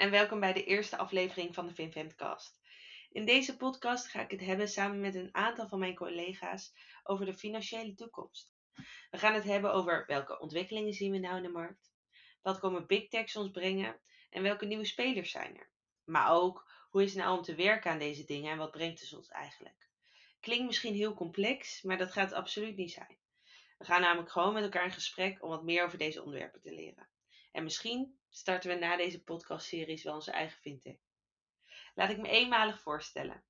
en welkom bij de eerste aflevering van de VinVentcast. In deze podcast ga ik het hebben samen met een aantal van mijn collega's over de financiële toekomst. We gaan het hebben over welke ontwikkelingen zien we nou in de markt, wat komen big techs ons brengen en welke nieuwe spelers zijn er. Maar ook hoe is het nou om te werken aan deze dingen en wat brengt het ons eigenlijk. Klinkt misschien heel complex, maar dat gaat het absoluut niet zijn. We gaan namelijk gewoon met elkaar in gesprek om wat meer over deze onderwerpen te leren. En misschien starten we na deze podcastseries wel onze eigen fintech. Laat ik me eenmalig voorstellen.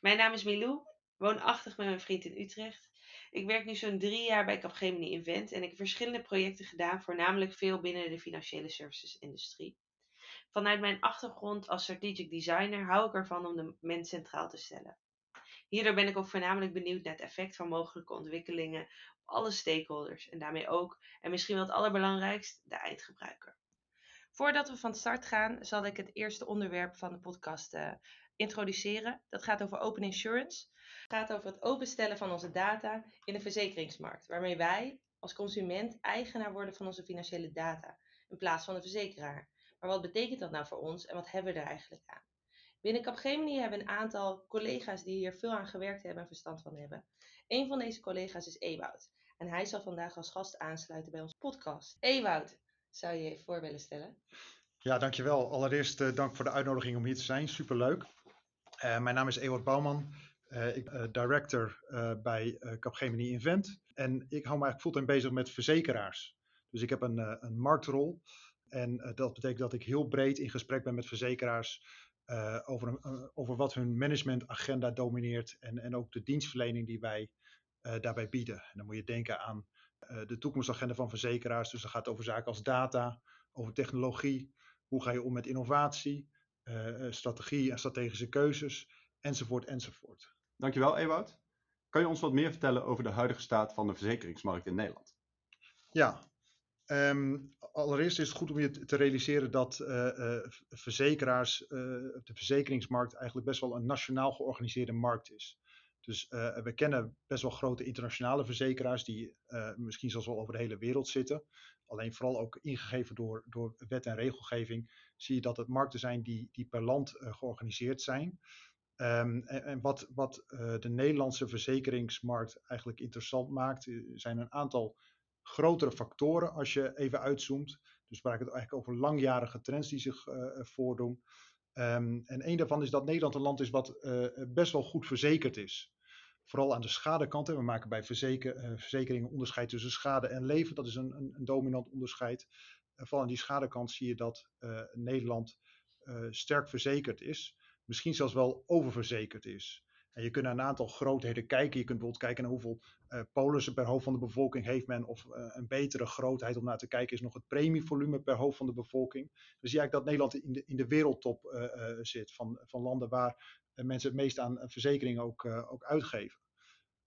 Mijn naam is Milou, woonachtig met mijn vriend in Utrecht. Ik werk nu zo'n drie jaar bij Capgemini Invent en ik heb verschillende projecten gedaan, voornamelijk veel binnen de financiële services-industrie. Vanuit mijn achtergrond als strategic designer hou ik ervan om de mens centraal te stellen. Hierdoor ben ik ook voornamelijk benieuwd naar het effect van mogelijke ontwikkelingen op alle stakeholders en daarmee ook, en misschien wel het allerbelangrijkst, de eindgebruiker. Voordat we van start gaan, zal ik het eerste onderwerp van de podcast uh, introduceren. Dat gaat over open insurance. Het gaat over het openstellen van onze data in de verzekeringsmarkt, waarmee wij als consument eigenaar worden van onze financiële data, in plaats van de verzekeraar. Maar wat betekent dat nou voor ons en wat hebben we er eigenlijk aan? Binnen Capgemini hebben we een aantal collega's die hier veel aan gewerkt hebben en verstand van hebben. Een van deze collega's is Ewout en hij zal vandaag als gast aansluiten bij onze podcast. Ewout, zou je je voor willen stellen? Ja, dankjewel. Allereerst uh, dank voor de uitnodiging om hier te zijn. Superleuk. Uh, mijn naam is Ewart Bouwman. Uh, ik ben director bij Capgemini Invent. En ik hou me eigenlijk fulltime bezig met verzekeraars. Dus ik heb een, een marktrol. En dat betekent dat ik heel breed in gesprek ben met verzekeraars over, over wat hun managementagenda domineert. En, en ook de dienstverlening die wij daarbij bieden. En dan moet je denken aan de toekomstagenda van verzekeraars. Dus dat gaat over zaken als data, over technologie, hoe ga je om met innovatie, uh, strategie en strategische keuzes, enzovoort, enzovoort. Dankjewel, Ewout. Kan je ons wat meer vertellen over de huidige staat van de verzekeringsmarkt in Nederland? Ja, um, allereerst is het goed om je te realiseren dat uh, verzekeraars, de verzekeringsmarkt eigenlijk best wel een nationaal georganiseerde markt is. Dus uh, we kennen best wel grote internationale verzekeraars die uh, misschien zelfs wel over de hele wereld zitten. Alleen vooral ook ingegeven door, door wet en regelgeving zie je dat het markten zijn die, die per land uh, georganiseerd zijn. Um, en, en, wat, wat de Nederlandse verzekeringsmarkt eigenlijk interessant maakt, zijn een aantal grotere factoren als je even uitzoomt. Dus waar ik het eigenlijk over langjarige trends die zich voordoen. Um, en een daarvan is dat Nederland een land is wat best wel goed verzekerd is vooral aan de schadekant. We maken bij verzeker, uh, verzekeringen onderscheid tussen schade en leven. Dat is een, een, een dominant onderscheid. Uh, vooral aan die schadekant zie je dat uh, Nederland sterk verzekerd is. Misschien zelfs wel oververzekerd is. En je kunt naar een aantal grootheden kijken. Je kunt bijvoorbeeld kijken naar hoeveel polissen per hoofd van de bevolking heeft men. Of een betere grootheid om naar te kijken is nog het premievolume per hoofd van de bevolking. Zie je eigenlijk dat Nederland in de, in de wereldtop zit van, van landen waar mensen het meest aan verzekeringen ook, ook uitgeven.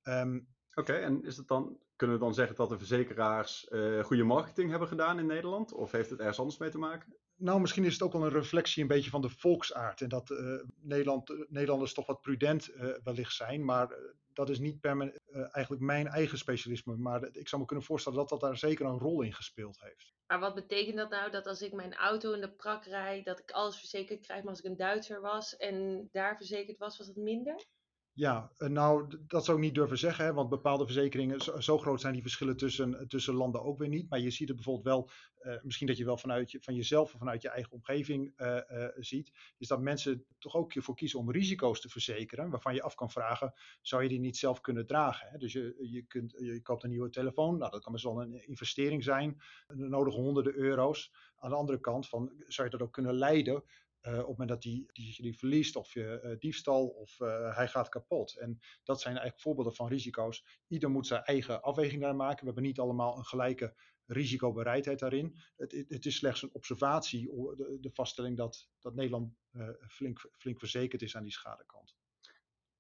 Um, Oké, okay, en is het dan, kunnen we dan zeggen dat de verzekeraars uh, goede marketing hebben gedaan in Nederland? Of heeft het ergens anders mee te maken? Nou, misschien is het ook wel een reflectie een beetje van de volksaard. En dat uh, Nederland, Nederlanders toch wat prudent uh, wellicht zijn. Maar dat is niet per eigenlijk mijn eigen specialisme. Maar ik zou me kunnen voorstellen dat dat daar zeker een rol in gespeeld heeft. Maar wat betekent dat nou? Dat als ik mijn auto in de prak rijd, dat ik alles verzekerd krijg. Maar als ik een Duitser was en daar verzekerd was, was het minder? Ja, eh, nou, dat zou ik niet durven zeggen, hè, want bepaalde verzekeringen, zo, groot zijn die verschillen tussen, tussen landen ook weer niet. Maar je ziet het bijvoorbeeld wel, uh, misschien dat je wel vanuit je, van jezelf of vanuit je eigen omgeving uh, ziet, is dat mensen toch ook ervoor kiezen om risico's te verzekeren, waarvan je af kan vragen, zou je die niet zelf kunnen dragen? Hè? Dus je, je, kunt, je koopt een nieuwe telefoon, nou, dat kan best wel een investering zijn, de nodige honderden euro's. Aan de andere kant, van, zou je dat ook kunnen leiden op het moment dat die, die, verliest of je uh, diefstal of uh, hij gaat kapot. En dat zijn eigenlijk voorbeelden van risico's. Ieder moet zijn eigen afweging daar maken. We hebben niet allemaal een gelijke risicobereidheid daarin. Het, het is slechts een observatie, de, de vaststelling dat, dat Nederland flink, flink verzekerd is aan die schadekant.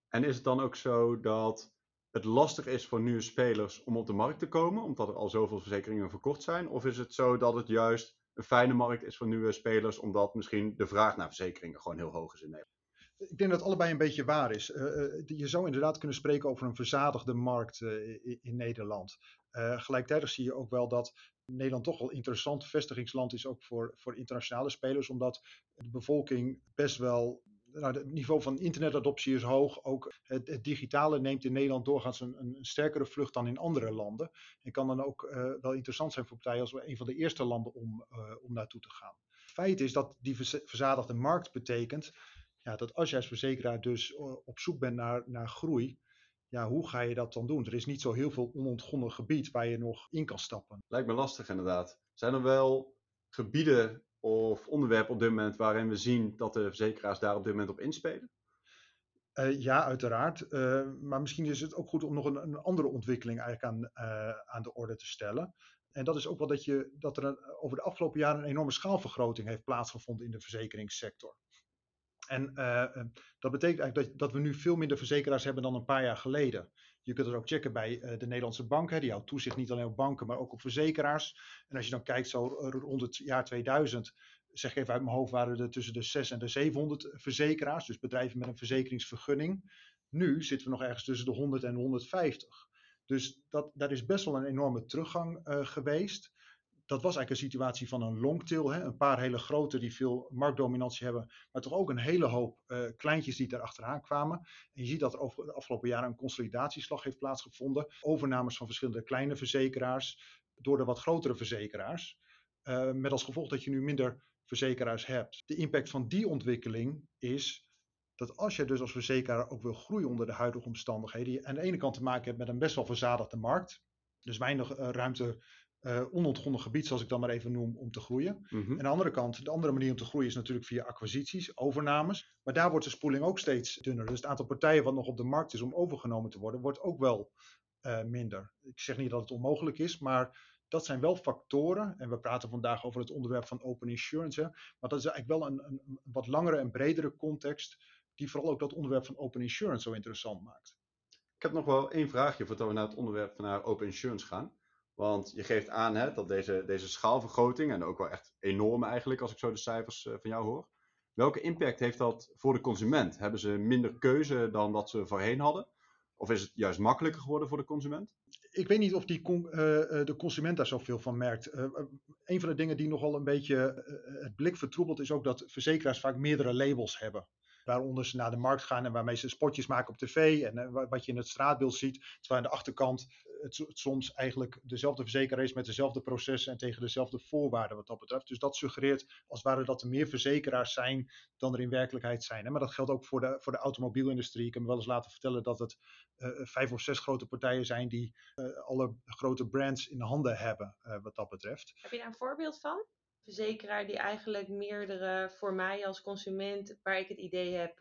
En is het dan ook zo dat het lastig is voor nieuwe spelers om op de markt te komen, omdat er al zoveel verzekeringen verkocht zijn? Of is het zo dat het juist een fijne markt is voor nieuwe spelers, omdat misschien de vraag naar verzekeringen gewoon heel hoog is in Nederland. Ik denk dat allebei een beetje waar is. Uh, je zou inderdaad kunnen spreken over een verzadigde markt uh, in Nederland. Uh, gelijktijdig zie je ook wel dat Nederland toch wel interessant vestigingsland is, ook voor, voor internationale spelers, omdat de bevolking best wel nou, het niveau van internetadoptie is hoog. Ook het, digitale neemt in Nederland doorgaans een, een, sterkere vlucht dan in andere landen. En kan dan ook uh, wel interessant zijn voor partijen als we een van de eerste landen om, uh, om naartoe te gaan. Feit is dat die verzadigde markt betekent ja, dat als jij als verzekeraar dus op zoek bent naar, naar groei, ja, hoe ga je dat dan doen? Er is niet zo heel veel onontgonnen gebied waar je nog in kan stappen. Lijkt me lastig inderdaad. Zijn er wel gebieden of onderwerpen op dit moment waarin we zien dat de verzekeraars daar op dit moment op inspelen? Uh, ja, uiteraard. Uh, maar misschien is het ook goed om nog een, andere ontwikkeling eigenlijk aan, uh, aan de orde te stellen. En dat is ook wel dat, je, dat er een, over de afgelopen jaren een enorme schaalvergroting heeft plaatsgevonden in de verzekeringssector. En dat betekent eigenlijk dat, dat we nu veel minder verzekeraars hebben dan een paar jaar geleden. Je kunt het ook checken bij de Nederlandse bank. Die houdt toezicht niet alleen op banken, maar ook op verzekeraars. En als je dan kijkt zo rond het jaar 2000, zeg ik even uit mijn hoofd, waren er tussen de 6 en de 700 verzekeraars. Dus bedrijven met een verzekeringsvergunning. Nu zitten we nog ergens tussen de 100 en 150. Dus dat, daar is best wel een enorme teruggang uh, geweest. Dat was eigenlijk een situatie van een longtail. Hè? Een paar hele grote die veel marktdominantie hebben. Maar toch ook een hele hoop uh, kleintjes die daar achteraan kwamen. En je ziet dat er over de afgelopen jaren een consolidatieslag heeft plaatsgevonden. Overnames van verschillende kleine verzekeraars door de wat grotere verzekeraars. Uh, met als gevolg dat je nu minder verzekeraars hebt. De impact van die ontwikkeling is dat als je dus als verzekeraar ook wil groeien onder de huidige omstandigheden, je aan de ene kant te maken hebt met een best wel verzadigde markt, dus weinig uh, ruimte, uh, onontgonnen gebied, zoals ik dan maar even noem, om te groeien. Mm -hmm. En aan de andere kant, de andere manier om te groeien is natuurlijk via acquisities, overnames. Maar daar wordt de spoeling ook steeds dunner. Dus het aantal partijen wat nog op de markt is om overgenomen te worden, wordt ook wel uh, minder. Ik zeg niet dat het onmogelijk is, maar dat zijn wel factoren. En we praten vandaag over het onderwerp van open insurance. Hè, maar dat is eigenlijk wel een, een, een wat langere en bredere context die vooral ook dat onderwerp van open insurance zo interessant maakt. Ik heb nog wel één vraagje voordat we naar het onderwerp van open insurance gaan. Want je geeft aan hè, dat deze, deze schaalvergroting, en ook wel echt enorm eigenlijk als ik zo de cijfers uh, van jou hoor. Welke impact heeft dat voor de consument? Hebben ze minder keuze dan dat ze voorheen hadden? Of is het juist makkelijker geworden voor de consument? Ik weet niet of die con uh, de consument daar zoveel van merkt. Uh, een van de dingen die nogal een beetje het blik vertroebelt is ook dat verzekeraars vaak meerdere labels hebben waaronder ze naar de markt gaan en waarmee ze spotjes maken op tv en wat je in het straatbeeld ziet. Terwijl aan de achterkant het, soms eigenlijk dezelfde verzekeraar is met dezelfde processen en tegen dezelfde voorwaarden wat dat betreft. Dus dat suggereert als het ware dat er meer verzekeraars zijn dan er in werkelijkheid zijn. Hè? Maar dat geldt ook voor de, voor de automobielindustrie. Ik heb me wel eens laten vertellen dat het uh, vijf of zes grote partijen zijn die uh, alle grote brands in handen hebben wat dat betreft. Heb je daar een voorbeeld van? verzekeraar die eigenlijk meerdere, voor mij als consument, waar ik het idee heb,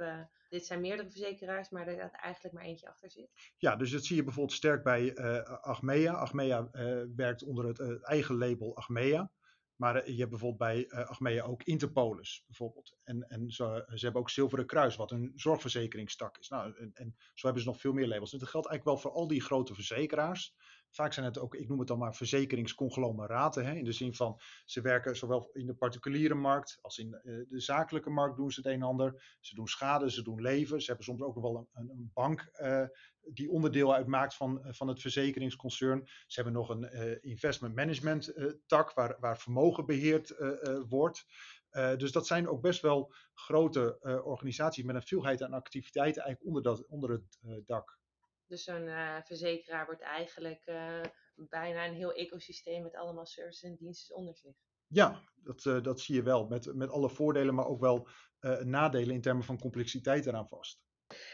dit zijn meerdere verzekeraars, maar er dat eigenlijk maar eentje achter zit. Ja, dus dat zie je bijvoorbeeld sterk bij uh, Achmea. Achmea uh, werkt onder het eigen label Achmea. Maar je hebt bijvoorbeeld bij Achmea ook Interpolis bijvoorbeeld. En, en ze hebben ook Zilveren Kruis, wat een zorgverzekeringstak is. Nou, en, en zo hebben ze nog veel meer labels. En dat geldt eigenlijk wel voor al die grote verzekeraars. Vaak zijn het ook, ik noem het dan maar verzekeringsconglomeraten. Hè, in de zin van, ze werken zowel in de particuliere markt als in uh, de zakelijke markt doen ze het een en ander. Ze doen schade, ze doen leven. Ze hebben soms ook nog wel een, een bank uh, die onderdeel uitmaakt van, uh, van het verzekeringsconcern. Ze hebben nog een investment management tak waar, waar vermogen beheerd wordt. Dus dat zijn ook best wel grote organisaties met een veelheid aan activiteiten eigenlijk onder, dat, onder het dak. Dus zo'n uh, verzekeraar wordt eigenlijk uh, bijna een heel ecosysteem met allemaal services en diensten onder zich. Ja, dat, uh, dat zie je wel. Met, met alle voordelen, maar ook wel nadelen in termen van complexiteit eraan vast.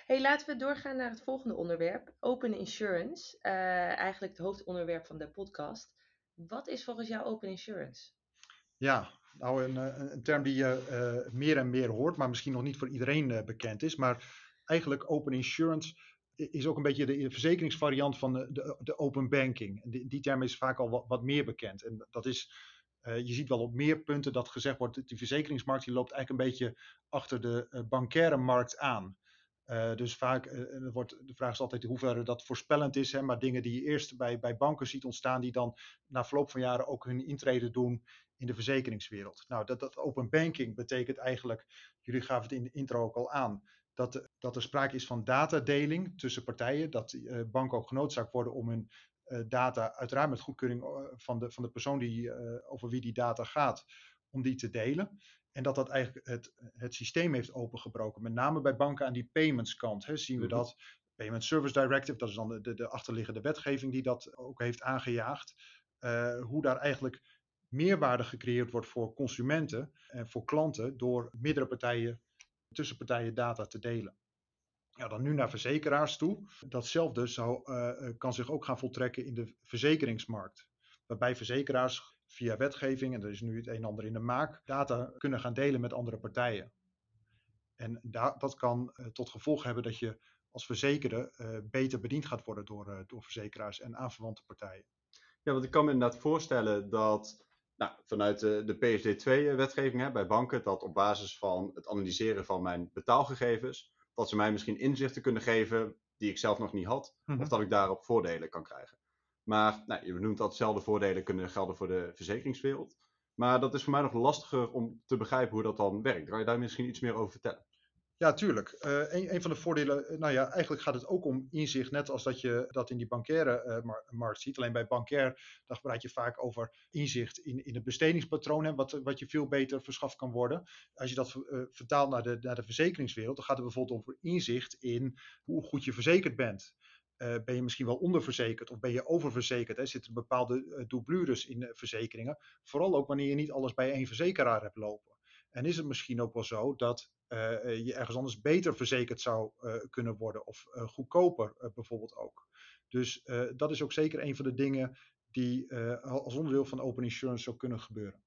Hey, laten we doorgaan naar het volgende onderwerp. Open insurance. eigenlijk het hoofdonderwerp van de podcast. Wat is volgens jou open insurance? Ja, nou een, een term die je meer en meer hoort, maar misschien nog niet voor iedereen bekend is. Maar eigenlijk open insurance is ook een beetje de verzekeringsvariant van de, de, open banking. Die, die term is vaak al wat, meer bekend. En dat is, uh, je ziet wel op meer punten dat gezegd wordt, die verzekeringsmarkt die loopt eigenlijk een beetje achter de uh, bankaire markt aan. Uh, dus vaak wordt, de vraag is altijd hoe ver dat voorspellend is, hè, maar dingen die je eerst bij, bij banken ziet ontstaan, die dan na verloop van jaren ook hun intrede doen in de verzekeringswereld. Nou, dat, dat open banking betekent eigenlijk, jullie gaven het in de intro ook al aan, dat, dat er sprake is van datadeling tussen partijen. Dat uh, banken ook genoodzaakt worden om hun eh, data, uiteraard met goedkeuring eh, van, de, van de persoon die, eh, over wie die data gaat, om die te delen. En dat dat eigenlijk het, het systeem heeft opengebroken. Met name bij banken aan die payments kant hè, zien we Mhm. dat. Payment Service Directive, dat is dan de, de, de achterliggende wetgeving die dat ook heeft aangejaagd. eh, hoe daar eigenlijk meerwaarde gecreëerd wordt voor consumenten en voor klanten door meerdere partijen, tussenpartijen data te delen. Ja, dan nu naar verzekeraars toe. Datzelfde zou, eh, eh, kan zich ook gaan voltrekken in de verzekeringsmarkt. Waarbij verzekeraars via wetgeving, en er is nu het een en ander in de maak, data kunnen gaan delen met andere partijen. En da- dat kan eh, tot gevolg hebben dat je als verzekerde beter bediend gaat worden door, door verzekeraars en aanverwante partijen. Ja, want ik kan me inderdaad voorstellen dat nou, vanuit de, de PSD2-wetgeving bij banken, dat op basis van het analyseren van mijn betaalgegevens, dat ze mij misschien inzichten kunnen geven die ik zelf nog niet had, Mhm. of dat ik daarop voordelen kan krijgen. Maar nou, je benoemt dat dezelfde voordelen kunnen gelden voor de verzekeringswereld. Maar dat is voor mij nog lastiger om te begrijpen hoe dat dan werkt. Kan je daar misschien iets meer over vertellen? Ja, tuurlijk. Eh, een, van de voordelen, eh, nou ja, eigenlijk gaat het ook om inzicht, net als dat je dat in die bankaire eh, mar- markt ziet. Alleen bij bankair, dan praat je vaak over inzicht in, in het bestedingspatroon, hè, wat, wat je veel beter verschaft kan worden. Als je dat vertaalt naar de, naar de verzekeringswereld, dan gaat het bijvoorbeeld over inzicht in hoe goed je verzekerd bent. Ben je misschien wel onderverzekerd of ben je oververzekerd? Hè? Zitten bepaalde eh, doublures in verzekeringen? Vooral ook wanneer je niet alles bij één verzekeraar hebt lopen. En is het misschien ook wel zo dat je ergens anders beter verzekerd zou eh, kunnen worden of eh, goedkoper eh, bijvoorbeeld ook. Dus eh, dat is ook zeker een van de dingen die eh, als onderdeel van open insurance zou kunnen gebeuren.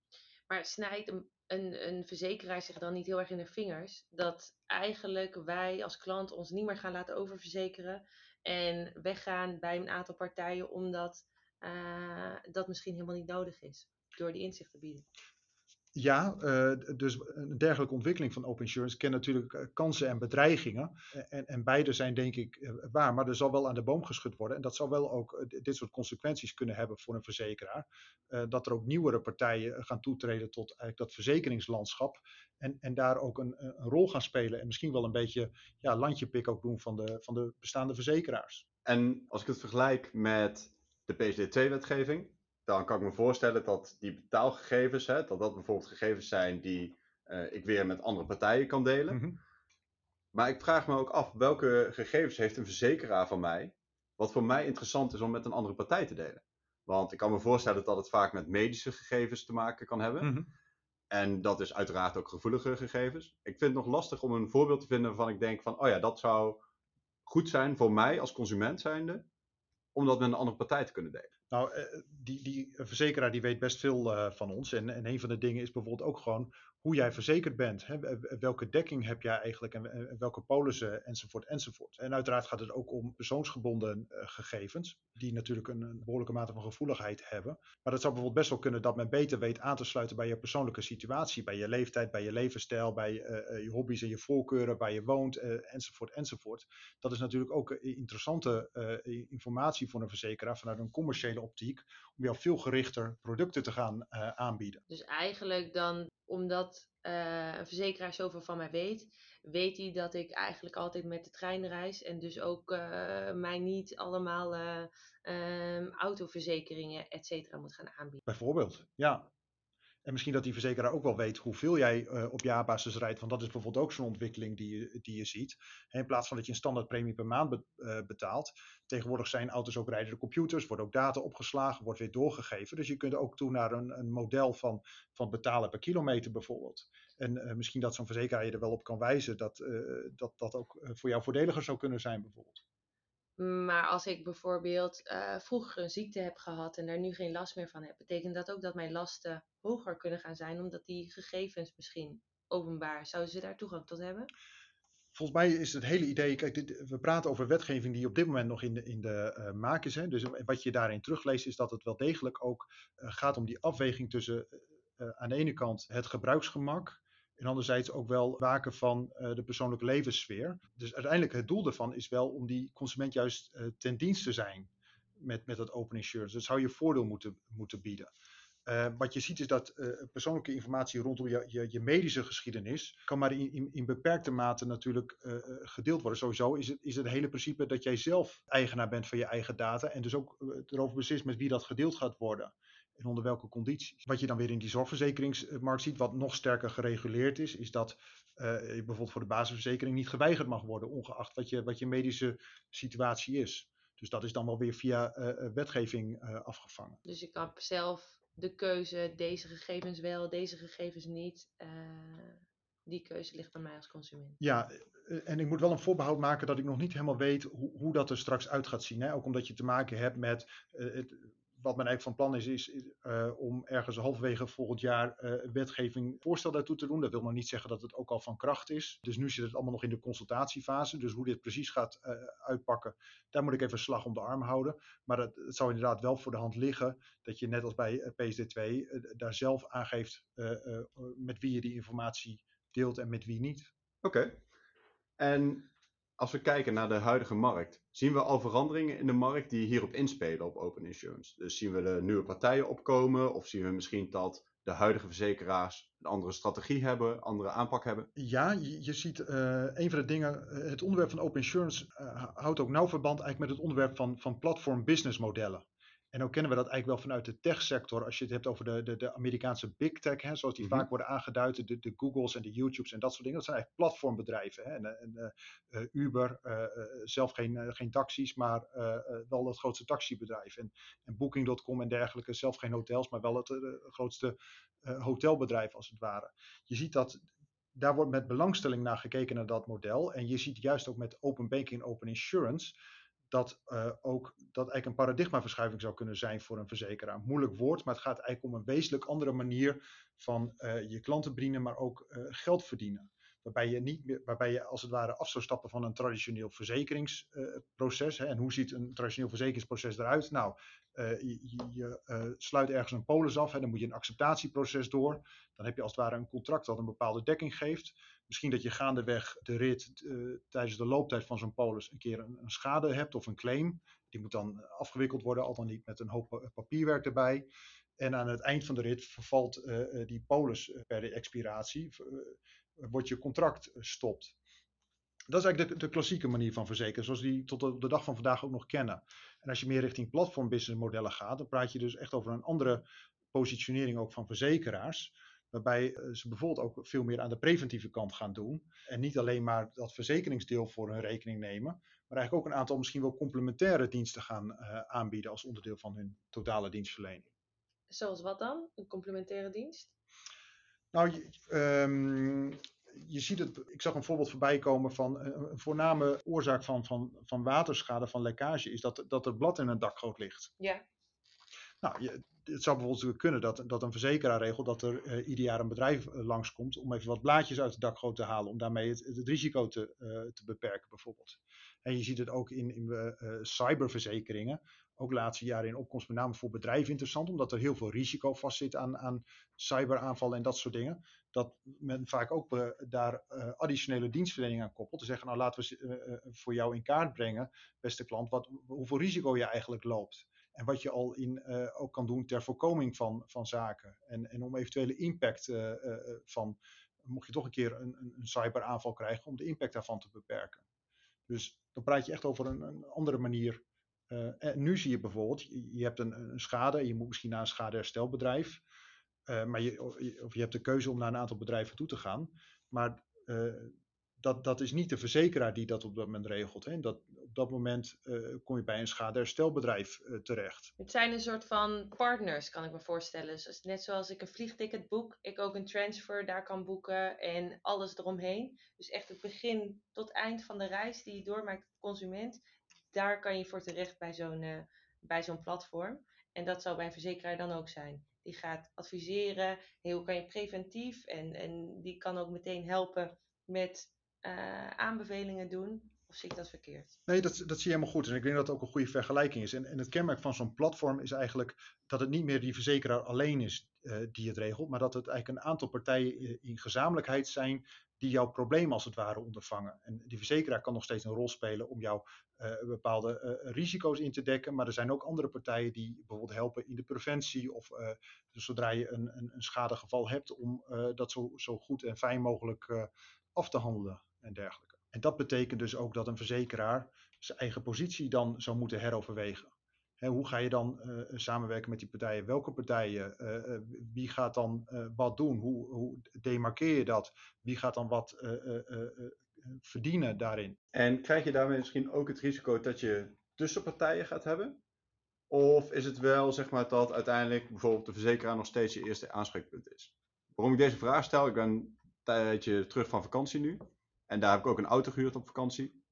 Maar snijdt een, een, een verzekeraar zich dan niet heel erg in de vingers dat eigenlijk wij als klant ons niet meer gaan laten oververzekeren en weggaan bij een aantal partijen omdat eh, dat misschien helemaal niet nodig is door die inzicht te bieden? Ja, eh, dus een dergelijke ontwikkeling van open insurance kent natuurlijk eh, kansen en bedreigingen. Eh, En, en beide zijn denk ik waar, maar er zal wel aan de boom geschud worden. En dat zal wel ook dit soort consequenties kunnen hebben voor een verzekeraar. Dat er ook nieuwere partijen gaan toetreden tot eigenlijk dat verzekeringslandschap. En, en daar ook een, een rol gaan spelen. En misschien wel een beetje ja, landjepik ook doen van de, van de bestaande verzekeraars. En als ik het vergelijk met de PSD2-wetgeving, dan kan ik me voorstellen dat die betaalgegevens, hè, dat dat bijvoorbeeld gegevens zijn die eh, ik weer met andere partijen kan delen. Mhm. Maar ik vraag me ook af, welke gegevens heeft een verzekeraar van mij, wat voor mij interessant is om met een andere partij te delen? Want ik kan me voorstellen dat het vaak met medische gegevens te maken kan hebben. Mhm. En dat is uiteraard ook gevoelige gegevens. Ik vind het nog lastig om een voorbeeld te vinden waarvan ik denk van, oh ja, dat zou goed zijn voor mij als consument zijnde, om dat met een andere partij te kunnen delen. Nou, eh, die, die verzekeraar die weet best veel eh, van ons. En, en een van de dingen is bijvoorbeeld ook gewoon hoe jij verzekerd bent. Hè? Welke dekking heb jij eigenlijk en, welke polissen enzovoort enzovoort. En uiteraard gaat het ook om persoonsgebonden eh, gegevens. Die natuurlijk een, behoorlijke mate van gevoeligheid hebben. Maar het zou bijvoorbeeld best wel kunnen dat men beter weet aan te sluiten bij je persoonlijke situatie. Bij je leeftijd, bij je levensstijl, bij eh, eh, je hobby's en je voorkeuren, waar je woont enzovoort enzovoort. Dat is natuurlijk ook interessante informatie voor een verzekeraar vanuit een commerciële optiek. Om jou veel gerichter producten te gaan aanbieden. Dus eigenlijk dan, omdat eh, een verzekeraar zoveel van mij weet, weet hij dat ik eigenlijk altijd met de trein reis en dus ook eh, mij niet allemaal eh, ehm, autoverzekeringen, et cetera, moet gaan aanbieden. Bijvoorbeeld, ja. En misschien dat die verzekeraar ook wel weet hoeveel jij eh, op jaarbasis rijdt. Want dat is bijvoorbeeld ook zo'n ontwikkeling die je, die je ziet. In plaats van dat je een standaard premie per maand eh, betaalt. Tegenwoordig zijn auto's ook rijdende computers. Worden ook data opgeslagen, wordt weer doorgegeven. Dus je kunt ook toe naar een, een model van, van betalen per kilometer bijvoorbeeld. En eh, misschien dat zo'n verzekeraar je er wel op kan wijzen dat dat, dat ook voor jou voordeliger zou kunnen zijn bijvoorbeeld. Maar als ik bijvoorbeeld eh, vroeger een ziekte heb gehad en daar nu geen last meer van heb, betekent dat ook dat mijn lasten hoger kunnen gaan zijn, omdat die gegevens misschien openbaar, zouden ze daar toegang tot hebben? Volgens mij is het hele idee, kijk, dit, we praten over wetgeving die op dit moment nog in de, in de eh, maak is. Hè. Dus wat je daarin terugleest is dat het wel degelijk ook eh, gaat om die afweging tussen aan de ene kant het gebruiksgemak en anderzijds ook wel waken van eh, de persoonlijke levenssfeer. Dus uiteindelijk het doel daarvan is wel om die consument juist eh, ten dienste te zijn met, met dat open insurance. Dat zou je voordeel moeten, moeten bieden. Uh, wat je ziet is dat persoonlijke informatie rondom je, je, je, medische geschiedenis kan maar in, in, in beperkte mate natuurlijk gedeeld worden. Sowieso is het, is het hele principe dat jij zelf eigenaar bent van je eigen data en dus ook erover beslist met wie dat gedeeld gaat worden en onder welke condities. Wat je dan weer in die zorgverzekeringsmarkt ziet, wat nog sterker gereguleerd is, is dat je bijvoorbeeld voor de basisverzekering niet geweigerd mag worden, ongeacht wat je, wat je medische situatie is. Dus dat is dan wel weer via wetgeving afgevangen. Dus je kan zelf de keuze, deze gegevens wel, deze gegevens niet. Die keuze ligt bij mij als consument. Ja, eh, en ik moet wel een voorbehoud maken dat ik nog niet helemaal weet hoe, hoe dat er straks uit gaat zien. Hè? Ook omdat je te maken hebt met het, wat men eigenlijk van plan is, is uh, om ergens halverwege volgend jaar uh, wetgeving voorstel daartoe te doen. Dat wil nog niet zeggen dat het ook al van kracht is. Dus nu zit het allemaal nog in de consultatiefase. Dus hoe dit precies gaat uh, uitpakken, daar moet ik even slag om de arm houden. Maar het, zou inderdaad wel voor de hand liggen dat je net als bij PSD2 daar zelf aangeeft met wie je die informatie deelt en met wie niet. Oké. En als we kijken naar de huidige markt, zien we al veranderingen in de markt die hierop inspelen op open insurance? Dus zien we de nieuwe partijen opkomen of zien we misschien dat de huidige verzekeraars een andere strategie hebben, andere aanpak hebben? Ja, je, je ziet uh, een van de dingen, uh, het onderwerp van open insurance uh, houdt ook nauw verband eigenlijk met het onderwerp van, van platform business modellen. En ook kennen we dat eigenlijk wel vanuit de techsector. Als je het hebt over de, de, de Amerikaanse big tech, hè, zoals die mm -hmm. vaak worden aangeduid, de, de Googles en de YouTubes en dat soort dingen. Dat zijn eigenlijk platformbedrijven. Hè. En, en uh, Uber, uh, zelf geen, geen taxis, maar wel het grootste taxibedrijf. En, en Booking.com en dergelijke, zelf geen hotels, maar wel het grootste hotelbedrijf als het ware. Je ziet dat daar wordt met belangstelling naar gekeken naar dat model. En je ziet juist ook met open banking en open insurance dat uh, ook dat eigenlijk een paradigmaverschuiving zou kunnen zijn voor een verzekeraar. Moeilijk woord, maar het gaat eigenlijk om een wezenlijk andere manier van uh, je klanten bedienen, maar ook uh, geld verdienen. Waarbij je, niet meer, waarbij je als het ware af zou stappen van een traditioneel verzekeringsproces. Hè. En hoe ziet een traditioneel verzekeringsproces eruit? Nou, je, je sluit ergens een polis af, hè. dan moet je een acceptatieproces door. Dan heb je als het ware een contract dat een bepaalde dekking geeft. Misschien dat je gaandeweg de rit tijdens de looptijd van zo'n polis een keer een, schade hebt of een claim. Die moet dan afgewikkeld worden, al dan niet met een hoop papierwerk erbij. En aan het eind van de rit vervalt die polis per expiratie, wordt je contract stopt. Dat is eigenlijk de, de, klassieke manier van verzekeren, zoals die tot de, de dag van vandaag ook nog kennen. En als je meer richting platform business modellen gaat, dan praat je dus echt over een andere positionering ook van verzekeraars. Waarbij eh, ze bijvoorbeeld ook veel meer aan de preventieve kant gaan doen. En niet alleen maar dat verzekeringsdeel voor hun rekening nemen. Maar eigenlijk ook een aantal misschien wel complementaire diensten gaan uh, aanbieden als onderdeel van hun totale dienstverlening. Zoals wat dan? Een complementaire dienst? Nou, je, um, je ziet het, ik zag een voorbeeld voorbij komen van een, een voorname oorzaak van, van, van waterschade, van lekkage, is dat, dat er blad in een dakgoot ligt. Ja. Nou, je, het zou bijvoorbeeld kunnen dat, dat een verzekeraar regelt dat er uh, ieder jaar een bedrijf uh, langskomt om even wat blaadjes uit de dakgoot te halen, om daarmee het, het risico te, uh, te beperken bijvoorbeeld. En je ziet het ook in, in cyberverzekeringen, ook laatste jaren in opkomst met name voor bedrijven interessant, omdat er heel veel risico vastzit aan, aan cyberaanvallen en dat soort dingen. Dat men vaak ook daar additionele dienstverlening aan koppelt. Te zeggen, nou laten we voor jou in kaart brengen, beste klant, wat, hoeveel risico je eigenlijk loopt. En wat je al in, uh, ook kan doen ter voorkoming van, van zaken. En, en om eventuele impact uh, uh, van, mocht je toch een keer een, een, cyberaanval krijgen, om de impact daarvan te beperken. Dus dan praat je echt over een, een andere manier. en nu zie je bijvoorbeeld, je, je hebt een, een, schade, je moet misschien naar een schadeherstelbedrijf. maar je, of je hebt de keuze om naar een aantal bedrijven toe te gaan. Maar dat, dat is niet de verzekeraar die dat op dat moment regelt. Hè. Dat, op dat moment uh, kom je bij een schadeherstelbedrijf uh, terecht. Het zijn een soort van partners, kan ik me voorstellen. Dus net zoals ik een vliegticket boek, ik ook een transfer daar kan boeken en alles eromheen. Dus echt het begin tot eind van de reis die je doormaakt als consument, daar kan je voor terecht bij zo'n uh, bij zo'n platform. En dat zou bij een verzekeraar dan ook zijn. Die gaat adviseren, hoe kan je preventief en, en die kan ook meteen helpen met uh, aanbevelingen doen? Of zie ik dat verkeerd? Nee, dat, dat zie je helemaal goed. En ik denk dat het ook een goede vergelijking is. En, en het kenmerk van zo'n platform is eigenlijk dat het niet meer die verzekeraar alleen is uh, die het regelt, maar dat het eigenlijk een aantal partijen in gezamenlijkheid zijn die jouw probleem als het ware ondervangen. En die verzekeraar kan nog steeds een rol spelen om jou uh, bepaalde risico's in te dekken. Maar er zijn ook andere partijen die bijvoorbeeld helpen in de preventie. Of dus zodra je een, een, een, schadegeval hebt, om dat zo, zo, goed en fijn mogelijk af te handelen en dergelijke. En dat betekent dus ook dat een verzekeraar zijn eigen positie dan zou moeten heroverwegen. Hoe ga je dan samenwerken met die partijen? Welke partijen? wie gaat dan wat doen? Hoe, hoe demarkeer je dat? Wie gaat dan wat verdienen daarin. En krijg je daarmee misschien ook het risico dat je tussenpartijen gaat hebben? Of is het wel zeg maar dat uiteindelijk bijvoorbeeld de verzekeraar nog steeds je eerste aanspreekpunt is? Waarom ik deze vraag stel, ik ben een tijdje terug van vakantie nu. En daar heb ik ook een auto gehuurd op vakantie.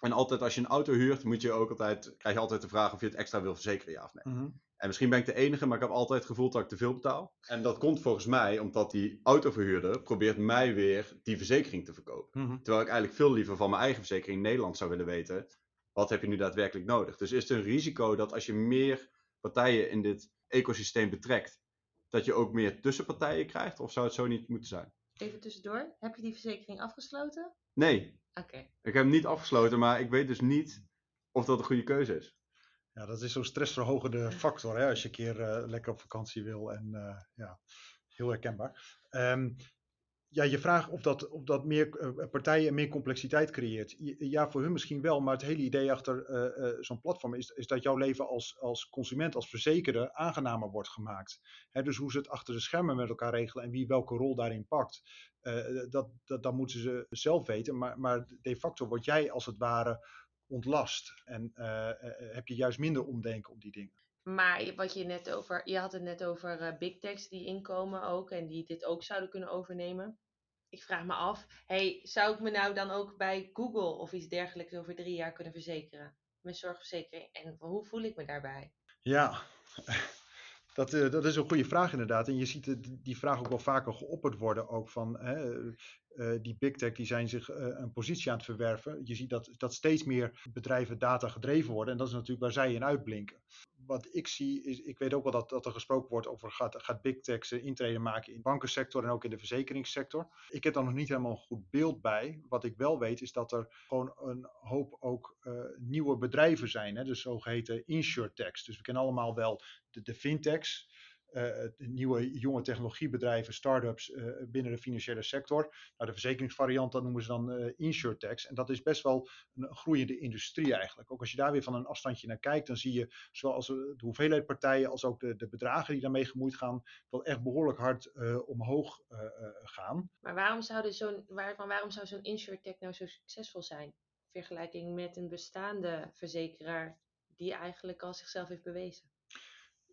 En altijd als je een auto huurt, moet je ook altijd, krijg je altijd de vraag of je het extra wil verzekeren, ja of nee. Mm en misschien ben ik de enige, maar ik heb altijd het gevoel dat ik te veel betaal. En dat komt volgens mij omdat die autoverhuurder probeert mij weer die verzekering te verkopen. Mhm. Terwijl ik eigenlijk veel liever van mijn eigen verzekering in Nederland zou willen weten. Wat heb je nu daadwerkelijk nodig? Dus is het een risico dat als je meer partijen in dit ecosysteem betrekt, dat je ook meer tussenpartijen krijgt? Of zou het zo niet moeten zijn? Even tussendoor, heb je die verzekering afgesloten? Nee. Oké. Ik heb hem niet afgesloten, maar ik weet dus niet of dat een goede keuze is. Ja, dat is zo'n stressverhogende factor hè, als je een keer uh, lekker op vakantie wil. En uh, ja, heel herkenbaar. Um, ja, je vraagt of dat, of dat meer uh, partijen meer complexiteit creëert. Ja, voor hun misschien wel, maar het hele idee achter zo'n platform is, is dat jouw leven als, als consument, als verzekerde, aangenamer wordt gemaakt. Hè, dus hoe ze het achter de schermen met elkaar regelen en wie welke rol daarin pakt, dat, dat, moeten ze zelf weten. Maar, maar de facto word jij als het ware ontlast. En heb je juist minder omdenken op die dingen. Maar wat je net over, je had het net over big techs die inkomen ook en die dit ook zouden kunnen overnemen. Ik vraag me af, hey, zou ik me nou dan ook bij Google of iets dergelijks over drie jaar kunnen verzekeren? Mijn zorgverzekering. En hoe voel ik me daarbij? Ja, dat, dat is een goede vraag inderdaad. En je ziet die vraag ook wel vaker geopperd worden. Ook van hè, uh, die big tech die zijn zich een positie aan het verwerven. Je ziet dat, dat steeds meer bedrijven data gedreven worden. En dat is natuurlijk waar zij in uitblinken. Wat ik zie is, ik weet ook wel dat, dat er gesproken wordt over gaat, gaat big tech intreden maken in de bankensector en ook in de verzekeringssector. Ik heb daar nog niet helemaal een goed beeld bij. Wat ik wel weet is dat er gewoon een hoop ook uh, nieuwe bedrijven zijn. Hè? Dus zogeheten insurtechs. Dus we kennen allemaal wel de, de fintechs. Uh, nieuwe jonge technologiebedrijven, start-ups uh, binnen de financiële sector. Nou, de verzekeringsvariant, dat noemen ze dan uh, insurtechs. En dat is best wel een groeiende industrie eigenlijk. Ook als je daar weer van een afstandje naar kijkt, dan zie je zoals de hoeveelheid partijen als ook de, de bedragen die daarmee gemoeid gaan, wel echt behoorlijk hard omhoog gaan. Maar waarom zou, zo'n, waar, waarom zou zo'n insurtech nou zo succesvol zijn? In vergelijking met een bestaande verzekeraar die eigenlijk al zichzelf heeft bewezen.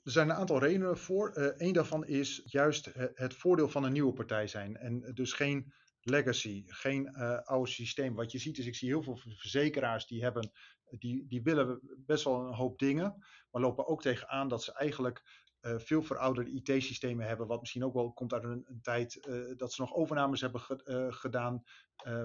Er zijn een aantal redenen voor. Uh, Eén daarvan is juist het voordeel van een nieuwe partij zijn. En dus geen legacy, geen uh, oude systeem. Wat je ziet is, ik zie heel veel verzekeraars die hebben, die, die willen best wel een hoop dingen, maar lopen ook tegenaan dat ze eigenlijk uh, veel verouderde IT-systemen hebben, wat misschien ook wel komt uit een, een tijd uh, dat ze nog overnames hebben ge, uh, gedaan,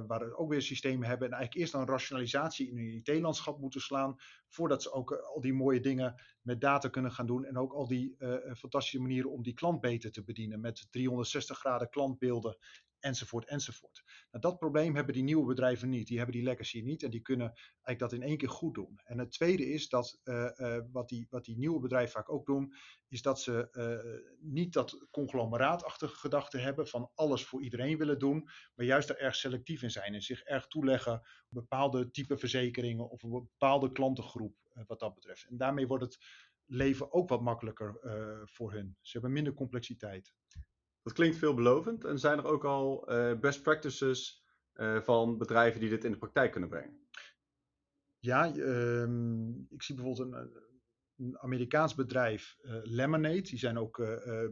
waar ze ook weer systemen hebben en eigenlijk eerst een rationalisatie in hun IT-landschap moeten slaan, voordat ze ook al die mooie dingen met data kunnen gaan doen en ook al die fantastische manieren om die klant beter te bedienen met 360 graden klantbeelden enzovoort, enzovoort. Nou, dat probleem hebben die nieuwe bedrijven niet. Die hebben die legacy niet en die kunnen eigenlijk dat in één keer goed doen. En het tweede is dat uh, uh, wat, die, wat die nieuwe bedrijven vaak ook doen, is dat ze uh, niet dat conglomeraatachtige gedachte hebben van alles voor iedereen willen doen, maar juist er erg selectief in zijn en zich erg toeleggen op bepaalde type verzekeringen of een bepaalde klantengroep wat dat betreft. En daarmee wordt het leven ook wat makkelijker voor hun. Ze hebben minder complexiteit. Dat klinkt veelbelovend. En zijn er ook al uh, best practices uh, van bedrijven die dit in de praktijk kunnen brengen? Ja, uh, ik zie bijvoorbeeld een, een Amerikaans bedrijf, uh, Lemonade, die zijn ook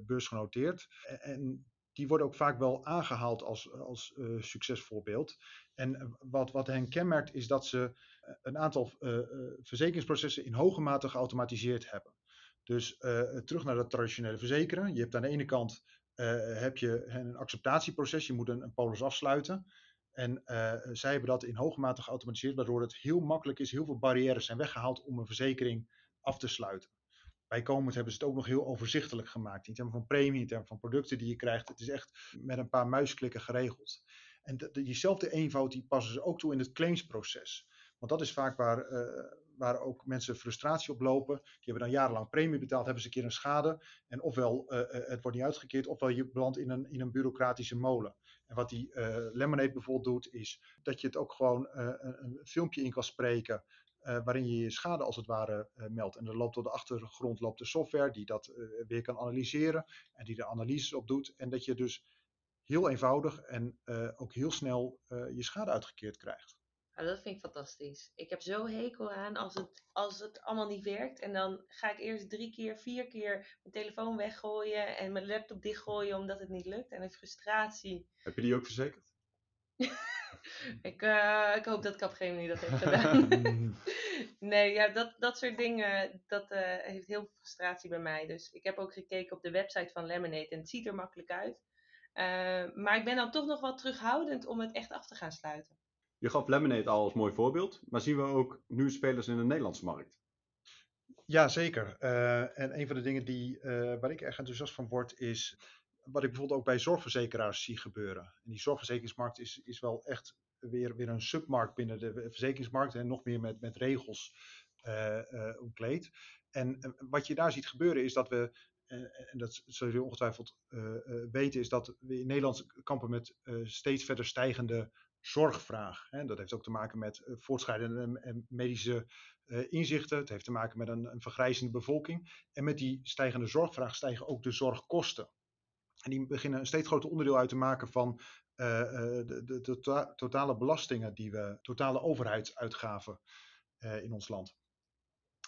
beursgenoteerd. En, en, die worden ook vaak wel aangehaald als, als succesvoorbeeld. En wat, wat hen kenmerkt is dat ze een aantal verzekeringsprocessen in hoge mate geautomatiseerd hebben. Dus terug naar dat traditionele verzekeren. Je hebt aan de ene kant uh, heb je een acceptatieproces. Je moet een, polis afsluiten. En uh, zij hebben dat in hoge mate geautomatiseerd, waardoor het heel makkelijk is. Heel veel barrières zijn weggehaald om een verzekering af te sluiten. Bijkomend hebben ze het ook nog heel overzichtelijk gemaakt. In termen van premie, in termen van producten die je krijgt. Het is echt met een paar muisklikken geregeld. En de- de- diezelfde eenvoud die passen ze ook toe in het claimsproces. Want dat is vaak waar, eh, waar ook mensen frustratie op lopen. Die hebben dan jarenlang premie betaald, hebben ze een keer een schade. En ofwel eh, eh, het wordt niet uitgekeerd, ofwel je belandt in een, in een bureaucratische molen. En wat die eh, Lemonade bijvoorbeeld doet, is dat je het ook gewoon een, een filmpje in kan spreken. waarin je je schade als het ware meldt. En er loopt op de achtergrond loopt de software die dat weer kan analyseren. En die er analyses op doet. En dat je dus heel eenvoudig en ook heel snel je schade uitgekeerd krijgt. Nou, dat vind ik fantastisch. Ik heb zo hekel aan als het, als het allemaal niet werkt. En dan ga ik eerst drie keer, vier keer mijn telefoon weggooien en mijn laptop dichtgooien omdat het niet lukt. En de frustratie. Heb je die ook verzekerd? Ik, eh, ik hoop dat Capgemini dat heeft gedaan. nee, ja, dat, dat soort dingen, dat eh, heeft heel veel frustratie bij mij. Dus ik heb ook gekeken op de website van Lemonade en het ziet er makkelijk uit. Eh, maar ik ben dan toch nog wel terughoudend om het echt af te gaan sluiten. Je gaf Lemonade al als mooi voorbeeld, maar zien we ook nu spelers in de Nederlandse markt? Ja, zeker. Eh, en een van de dingen die, eh, waar ik erg enthousiast van word, is wat ik bijvoorbeeld ook bij zorgverzekeraars zie gebeuren. En die zorgverzekeringsmarkt is, is wel echt weer, weer een submarkt binnen de verzekeringsmarkt en nog meer met, met regels eh, omkleed. En wat je daar ziet gebeuren is dat we, en dat zullen jullie ongetwijfeld weten, is dat we in Nederland kampen met steeds verder stijgende zorgvraag. Dat heeft ook te maken met eh, voortschrijdende eh, medische eh, inzichten. Het heeft te maken met een, vergrijzende bevolking. En met die stijgende zorgvraag stijgen ook de zorgkosten. En die beginnen een steeds groter onderdeel uit te maken van de, de, de tota- totale belastingen die we, totale overheidsuitgaven eh, in ons land.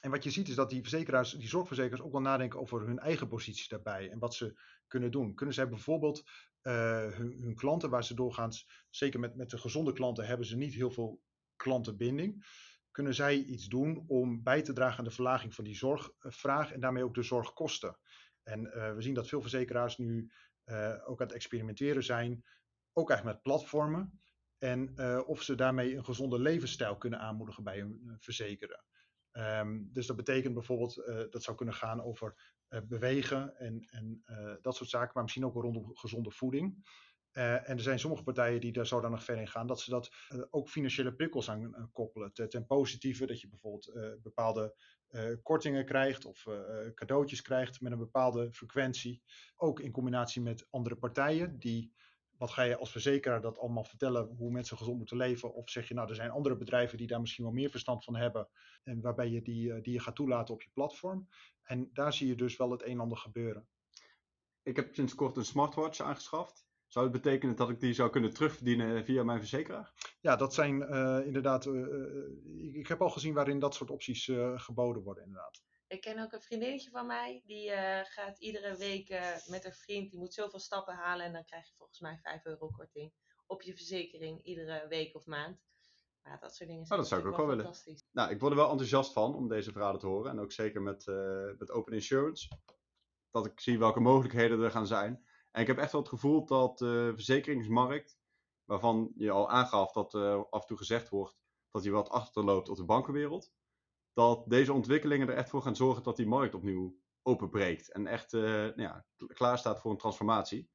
En wat je ziet is dat die verzekeraars, die zorgverzekeraars ook wel nadenken over hun eigen positie daarbij en wat ze kunnen doen. Kunnen zij bijvoorbeeld eh, hun, hun klanten, waar ze doorgaans, zeker met, met de gezonde klanten, hebben ze niet heel veel klantenbinding. Kunnen zij iets doen om bij te dragen aan de verlaging van die zorgvraag en daarmee ook de zorgkosten? En eh, we zien dat veel verzekeraars nu eh, ook aan het experimenteren zijn, ook eigenlijk met platformen. En of ze daarmee een gezonde levensstijl kunnen aanmoedigen bij hun verzekeren. Um, dus dat betekent bijvoorbeeld, uh, dat zou kunnen gaan over uh, bewegen en, en uh, dat soort zaken, maar misschien ook rondom gezonde voeding. En er zijn sommige partijen die daar zodanig ver in gaan dat ze dat ook financiële prikkels aan koppelen. Ten, ten positieve dat je bijvoorbeeld bepaalde kortingen krijgt of cadeautjes krijgt met een bepaalde frequentie. Ook in combinatie met andere partijen die wat ga je als verzekeraar dat allemaal vertellen hoe mensen gezond moeten leven? Of zeg je nou, er zijn andere bedrijven die daar misschien wel meer verstand van hebben. En waarbij je die, die je gaat toelaten op je platform. En daar zie je dus wel het een en ander gebeuren. Ik heb sinds kort een smartwatch aangeschaft. Zou het betekenen dat ik die zou kunnen terugverdienen via mijn verzekeraar? Ja, dat zijn uh, inderdaad. Uh, ik, ik, heb al gezien waarin dat soort opties uh, geboden worden, inderdaad. Ik ken ook een vriendinnetje van mij, die uh, gaat iedere week uh, met haar vriend, die moet zoveel stappen halen en dan krijg je volgens mij 5 euro korting op je verzekering iedere week of maand. Ja, dat soort dingen oh, dat zou ik ook wel willen. Nou, ik word er wel enthousiast van om deze verhalen te horen en ook zeker met, uh, met Open Insurance. Dat ik zie welke mogelijkheden er gaan zijn. En ik heb echt wel het gevoel dat de verzekeringsmarkt, waarvan je al aangaf dat af en toe gezegd wordt dat hij wat achterloopt op de bankenwereld, dat deze ontwikkelingen er echt voor gaan zorgen dat die markt opnieuw openbreekt en echt uh, nou ja, klaar staat voor een transformatie.